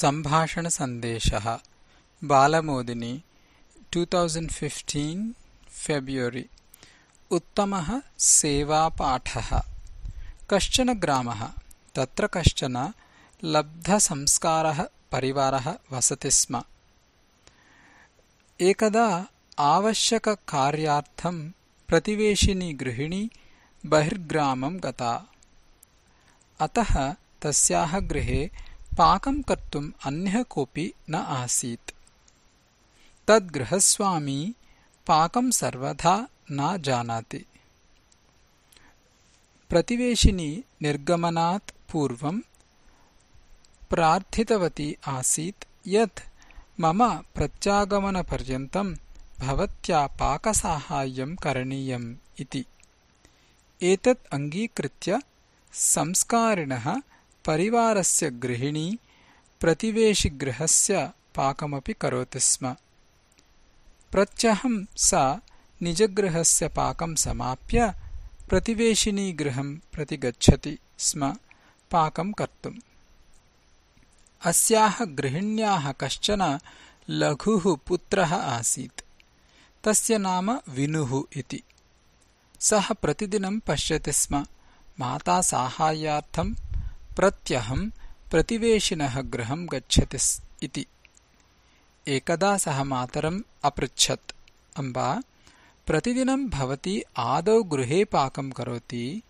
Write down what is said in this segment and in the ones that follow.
सम्भाषणसन्देशः बालमोदिनी two thousand fifteen February उत्तमः सेवापाठः। कश्चन ग्रामः? तत्र कश्चन लब्धसंस्कारः परिवारः वसति स्म। एकदा आवश्यककार्यार्थम् प्रतिवेशिनी गृहिणी बहिर्ग्रामम् गता। अतः तस्याः गृहे पाकम् कर्तुम् अन्यः कोऽपि न आसीत्। तद्गृहस्वामी पाकम् सर्वथा न जानाति। प्रतिवेशिनी निर्गमनात् पूर्वम् प्रार्थितवती आसीत् यत् मम प्रत्यागमनपर्यन्तम् भवत्या पाकसाहाय्यम् करणीयम् इति। एतत् अङ्गीकृत्य संस्कारिणः परिवारस्य गृहिणी प्रतिवेशिगृहस्य पाकमपि करोति स्म। प्रत्यहम् सा निजगृहस्य पाकम् समाप्य प्रतिवेशिनीगृहम् प्रति गच्छति स्म पाकम् कर्तुम्। अस्याः गृहिण्याः कश्चन लघुः पुत्रः आसीत्। तस्य नाम विनुः इति। सः प्रतिदिनं पश्यति स्म माता साहाय्यार्थम् प्रत्यहम् प्रतिवेशिनः गृहम् गच्छति इति। एकदा सः मातरम् अपृच्छत्। अम्बा प्रतिदिनं भवती आदौ गृहे पाकम् करोति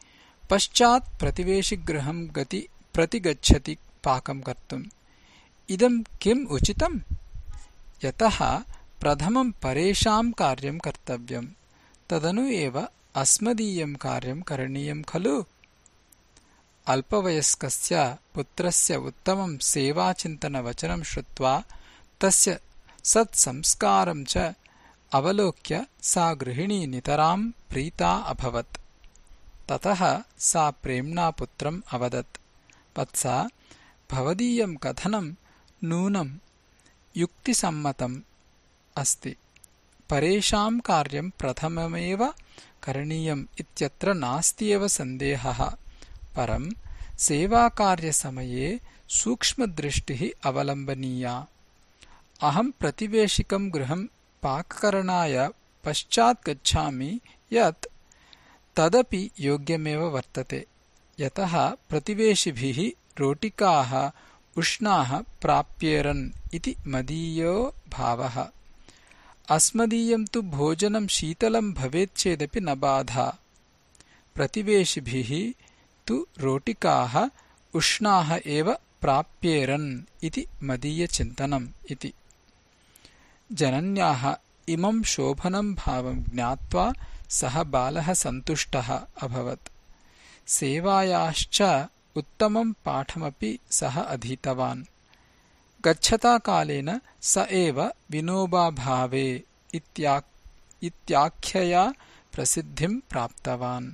पश्चात् प्रतिवेशिगृहम् गति प्रतिगच्छति पाकम् कर्तुम् इदम् किम् उचितम्? यतः प्रथमम् परेषाम् कार्यम् कर्तव्यम् तदनु एव अस्मदीयम् कार्यम् करणीयम् खलु अल्पवयस्कस्य पुत्रस्य उत्तमम् सेवाचिन्तनवचनम् श्रुत्वा तस्य सत्संस्कारम् च अवलोक्य सा गृहिणी नितराम् प्रीता अभवत्। ततः सा प्रेम्णा पुत्रम् अवदत्। वत्स भवदीयम् कथनम् नूनम् युक्तिसम्मतम् अस्ति। परेषाम् कार्यम् प्रथममेव करणीयम् इत्यत्र नास्त्येव सन्देहः परम् सेवाकार्यसमये सूक्ष्मदृष्टिः अवलम्बनीया। अहम् प्रतिवेशिकम् गृहम् पाककरणाय पश्चात् गच्छामि यत् तदपि योग्यमेव वर्तते। यतः प्रतिवेशिभिः रोटिकाः उष्णाः प्राप्येरन् इति मदीयो भावः। अस्मदीयम् तु भोजनम् शीतलम् भवेच्चेदपि न बाधा। प्रतिवेशिभिः तु रोटिकाः उष्णाः एव प्राप्येरन् इति मदीयचिन्तनम् इति। जनन्याः इमम् शोभनम् भावम् ज्ञात्वा सः बालः सन्तुष्टः अभवत्। सेवायाश्च उत्तमम् पाठमपि सः अधीतवान्। गच्छताकालेन स एव विनोबाभावे इत्याख्यया प्रसिद्धिम् प्राप्तवान्